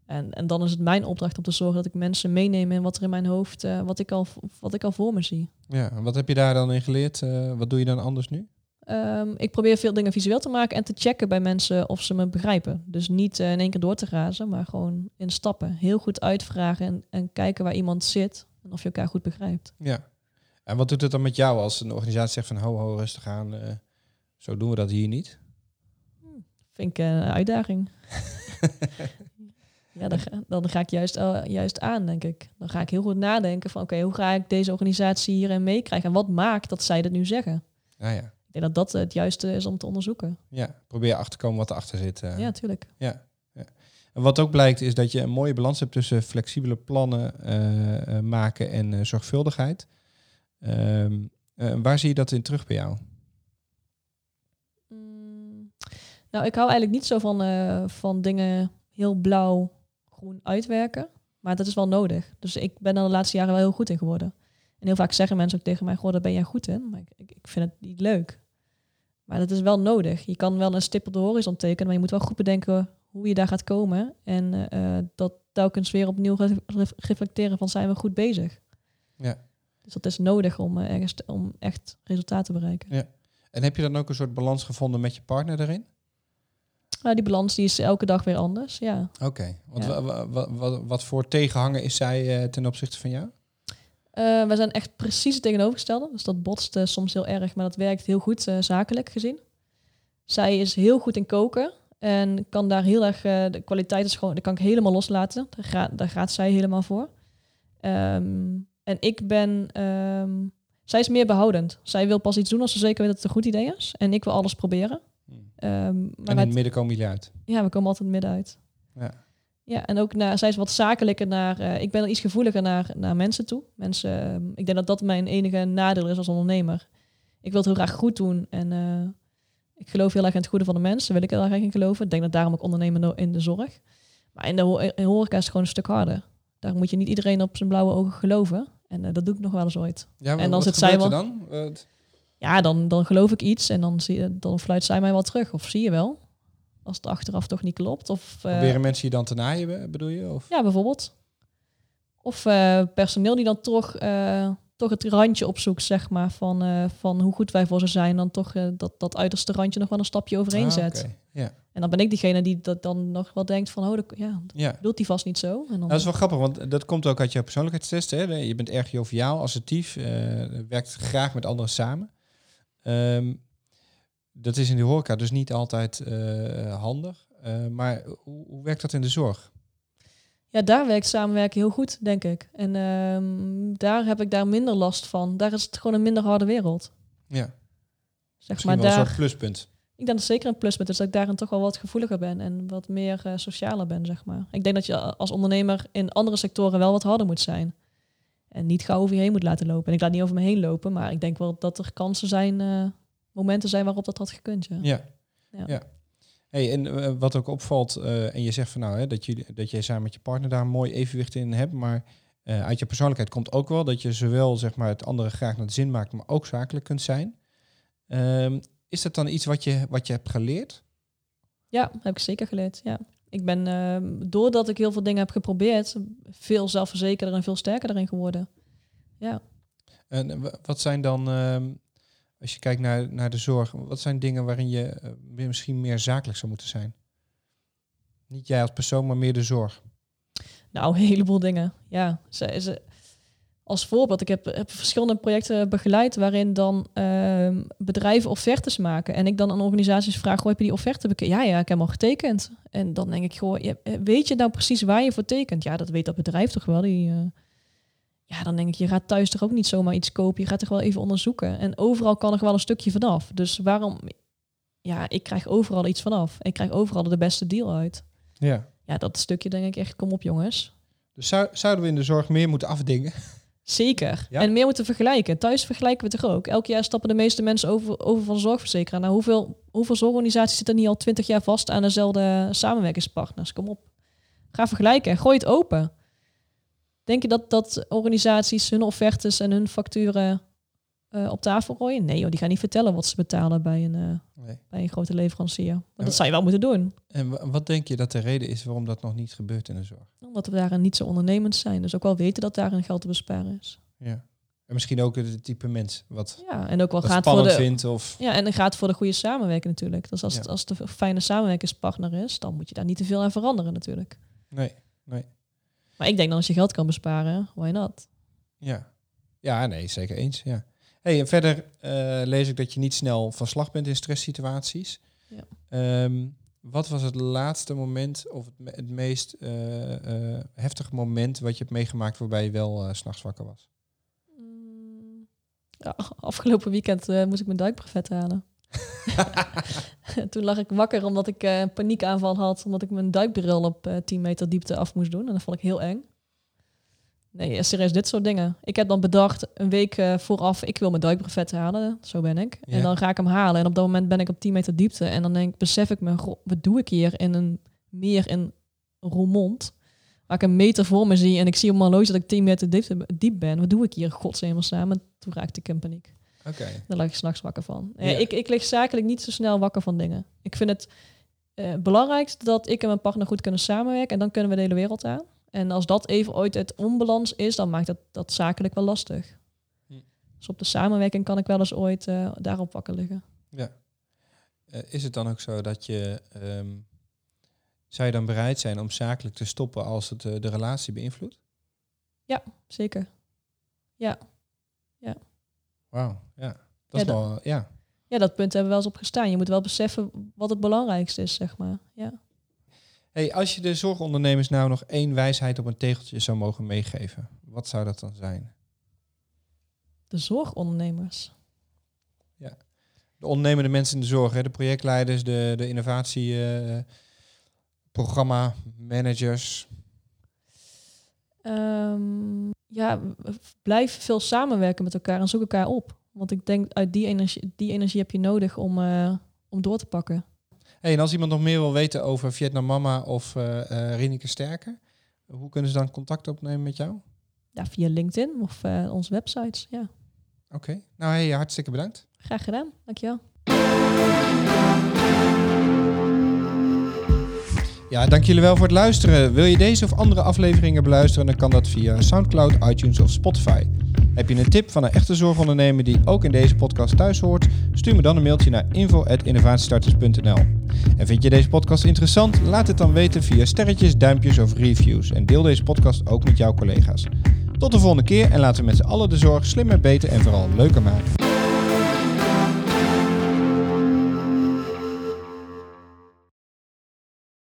En, en dan is het mijn opdracht om te zorgen dat ik mensen meeneem in wat er in mijn hoofd, eh, wat, ik al, wat ik al voor me zie. Ja, en wat heb je daar dan in geleerd? Wat doe je dan anders nu? Ehm, ik probeer veel dingen visueel te maken en te checken bij mensen of ze me begrijpen. Dus niet in één keer door te razen, maar gewoon in stappen. Heel goed uitvragen en, en kijken waar iemand zit en of je elkaar goed begrijpt. Ja. En wat doet het dan met jou als een organisatie zegt van ho, ho, rustig aan, eh, zo doen we dat hier niet? Vind ik een uitdaging. ja, dan ga, dan ga ik juist, eh, juist aan, denk ik. Dan ga ik heel goed nadenken van oké, hoe ga ik deze organisatie hierin meekrijgen? En wat maakt dat zij dat nu zeggen? Ja. Ik denk dat dat het juiste is om te onderzoeken. ja, probeer achter te komen wat erachter zit. eh. Ja, tuurlijk. ja, ja. En wat ook blijkt is dat je een mooie balans hebt tussen flexibele plannen maken en zorgvuldigheid. Ehm, eh, waar zie je dat in terug bij jou? Mm, Nou, ik hou eigenlijk niet zo van, eh, van dingen heel blauw, groen uitwerken. Maar dat is wel nodig. Dus ik ben er de laatste jaren wel heel goed in geworden. En heel vaak zeggen mensen ook tegen mij, goh, daar ben jij goed in. Maar ik, ik, vind het niet leuk. Maar dat is wel nodig. Je kan wel een stip op de horizon tekenen, maar je moet wel goed bedenken hoe je daar gaat komen. En eh, dat telkens weer opnieuw re- re- reflecteren van zijn we goed bezig. Ja. Dus dat is nodig om, eh, ergens om echt resultaten te bereiken. En heb je dan ook een soort balans gevonden met je partner daarin? Nou, die balans die is elke dag weer anders, ja. Oké, want Ja. wa- wa- wa- wat, wat voor tegenhanger is zij eh, ten opzichte van jou? Eh, we zijn echt precies het tegenovergestelde. Dus dat botst soms heel erg, maar dat werkt heel goed zakelijk gezien. Zij is heel goed in koken en kan daar heel erg, de kwaliteit is gewoon, daar kan ik helemaal loslaten. Daar, gaat daar gaat zij helemaal voor. Ehm, en ik ben, ehm, zij is meer behoudend. Zij wil pas iets doen als ze zeker weet dat het een goed idee is. En ik wil alles proberen. Ehm, maar En in het midden komen jullie uit. ja, we komen altijd midden uit. Ja. Ja, en ook naar, zij is wat zakelijker naar, eh, ik ben iets gevoeliger naar, naar mensen toe. Mensen, ehm, ik denk dat dat mijn enige nadeel is als ondernemer. Ik wil het heel graag goed doen en eh, ik geloof heel erg in het goede van de mensen, wil ik heel erg in geloven. Ik denk dat daarom ook ondernemen in de zorg. Maar in de ho- in horeca is het gewoon een stuk harder. Daar moet je niet iedereen op zijn blauwe ogen geloven. En eh, dat doe ik nog wel eens ooit. Ja, En dan wat zit zij wel- dan? Wat- Ja, dan, dan geloof ik iets en dan, zie, je- dan fluit zij mij wel terug. Of zie je wel, als het achteraf toch niet klopt. Of, eh, Proberen mensen je dan te naaien, be- bedoel je? Of? Ja, bijvoorbeeld. Of eh, personeel die dan toch, eh, toch het randje opzoekt, zeg maar, van, eh, van hoe goed wij voor ze zijn. Dan toch eh, dat, dat uiterste randje nog wel een stapje overheen Ah, zet. oké. Ja. En dan ben ik diegene die dat dan nog wel denkt van, oh, dat, ja, dat ja. bedoelt hij vast niet zo. En dan, Dat is wel grappig, want dat komt ook uit jouw persoonlijkheidstest. Hè? Je bent erg joviaal, assertief, eh, werkt graag met anderen samen. Ehm, dat is in de horeca dus niet altijd handig. Maar hoe, hoe werkt dat in de zorg? Ja, daar werkt samenwerken heel goed, denk ik. En ehm, daar heb ik daar minder last van. Daar is het gewoon een minder harde wereld. Ja, Zeg misschien maar wel een daar, soort pluspunt. ik denk dat zeker een pluspunt is dat ik daarin toch wel wat gevoeliger ben en wat meer eh, socialer ben, zeg maar. Ik denk dat je als ondernemer in andere sectoren wel wat harder moet zijn. En niet gauw over je heen moet laten lopen. En ik laat niet over me heen lopen, maar ik denk wel dat er kansen zijn, eh, momenten zijn waarop dat had gekund. Ja. Ja. Ja. ja. Hey, en eh, wat ook opvalt, eh, en je zegt van nou hè, dat, jullie, dat jij samen met je partner daar een mooi evenwicht in hebt, maar eh, uit je persoonlijkheid komt ook wel dat je zowel zeg maar, het andere graag naar de zin maakt, maar ook zakelijk kunt zijn. Ehm, is dat dan iets wat je, wat je hebt geleerd? Ja, heb ik zeker geleerd. Ja. Ik ben, ehm, doordat ik heel veel dingen heb geprobeerd, veel zelfverzekerder en veel sterker erin geworden. Ja. En wa- wat zijn dan, ehm, als je kijkt naar, naar de zorg, wat zijn dingen waarin je eh, misschien meer zakelijk zou moeten zijn? Niet jij als persoon, maar meer de zorg. Nou, een heleboel dingen. Ja, ze, als voorbeeld, ik heb, heb verschillende projecten begeleid waarin dan ehm, bedrijven offertes maken. En ik dan aan organisaties vraag, goh, heb je die offerte bekeken? Ja, ja, ik heb hem al getekend. En dan denk ik, goh, eh, weet je nou precies waar je voor tekent? Ja, dat weet dat bedrijf toch wel. Die, eh, ja, dan denk ik, je gaat thuis toch ook niet zomaar iets kopen. Je gaat toch wel even onderzoeken. En overal kan er wel een stukje vanaf. Dus waarom... Ja, ik krijg overal iets vanaf. Ik krijg overal de beste deal uit. Ja. Ja, dat stukje denk ik echt, kom op jongens. Dus zou, zouden we in de zorg meer moeten afdingen? Zeker. Ja. En meer moeten vergelijken. Thuis vergelijken we toch ook. Elk jaar stappen de meeste mensen over, over van zorgverzekeraar. Nou, hoeveel, hoeveel zorgorganisaties zitten niet al twintig jaar vast aan dezelfde samenwerkingspartners? Kom op. Ga vergelijken en gooi het open. Denk je dat, dat organisaties hun offertes en hun facturen eh, op tafel gooien? Nee, joh, die gaan niet vertellen wat ze betalen bij een, eh, Nee. bij een grote leverancier. Maar dat zou je wel moeten doen. En wa- wat denk je dat de reden is waarom dat nog niet gebeurt in de zorg? Omdat we daarin niet zo ondernemend zijn. Dus ook wel weten dat daarin geld te besparen is. Ja. En misschien ook het type mens wat Ja, en ook wel gaat voor spannend de, vindt of... Ja, en dan gaat voor de goede samenwerking natuurlijk. Dus als, het, als een fijne samenwerkingspartner is, dan moet je daar niet te veel aan veranderen natuurlijk. Nee, Maar ik denk dan als je geld kan besparen, why not? ja. Ja, nee, zeker eens, ja. Hey, en verder eh, lees ik dat je niet snel van slag bent in stresssituaties. Ja. Ehm, wat was het laatste moment of het, me- het meest eh, eh, heftige moment wat je hebt meegemaakt waarbij je wel s s'nachts wakker was? Mm, Ja, afgelopen weekend moest ik mijn duikbrevet halen. Toen lag ik wakker omdat ik eh, een paniekaanval had, omdat ik mijn duikbril op eh 10 meter diepte af moest doen. En dat vond ik heel eng. Nee, eh, serieus, dit soort dingen. Ik heb dan bedacht, een week vooraf, ik wil mijn duikbrevet halen. Zo ben ik. Ja. En dan ga ik hem halen. En op dat moment ben ik op 10 meter diepte. En dan denk, besef ik me, wat doe ik hier in een meer in Roermond? Waar ik een meter voor me zie en ik zie op mijn horloge dat ik 10 meter diep, diep ben. Wat doe ik hier, godshemel samen? Toen raakte ik in paniek. Oké. Daar lag ik s'nachts wakker van. Ja. Eh, ik, ik lig zakelijk niet zo snel wakker van dingen. Ik vind het eh belangrijkst dat ik en mijn partner goed kunnen samenwerken. En dan kunnen we de hele wereld aan. En als dat even ooit het onbalans is, dan maakt dat, dat zakelijk wel lastig. Hm. Dus op de samenwerking kan ik wel eens ooit eh, daarop wakker liggen. Ja. Is het dan ook zo dat je... ehm, zou je dan bereid zijn om zakelijk te stoppen als het de relatie beïnvloedt? Zeker. Wauw, ja. Dat Ja, is dat- wel... Ja. Ja, dat punt hebben we wel eens op gestaan. Je moet wel beseffen wat het belangrijkste is, zeg maar. Ja. Hey, als je de zorgondernemers nou nog één wijsheid op een tegeltje zou mogen meegeven, wat zou dat dan zijn? De zorgondernemers. De ondernemende mensen in de zorg, hè, de projectleiders, de, de innovatieprogramma, managers. Ehm, ja, blijf veel samenwerken met elkaar en zoek elkaar op. Want ik denk uit die energie, die energie heb je nodig om, eh, om door te pakken. Hey, en als iemand nog meer wil weten over Vietnam Mama of eh Rineke Sterker, hoe kunnen ze dan contact opnemen met jou? Ja, via LinkedIn of onze websites. Ja, Oké, nou hey, hartstikke bedankt. graag gedaan. Dankjewel. Ja, dank jullie wel voor het luisteren. Wil je deze of andere afleveringen beluisteren, dan kan dat via Soundcloud, iTunes of Spotify. Heb je een tip van een echte zorgondernemer die ook in deze podcast thuis hoort? Stuur me dan een mailtje naar info.innovatiestarters.nl. En vind je deze podcast interessant? Laat het dan weten via sterretjes, duimpjes of reviews. En deel deze podcast ook met jouw collega's. Tot de volgende keer en laten we met z'n allen de zorg slimmer, beter en vooral leuker maken.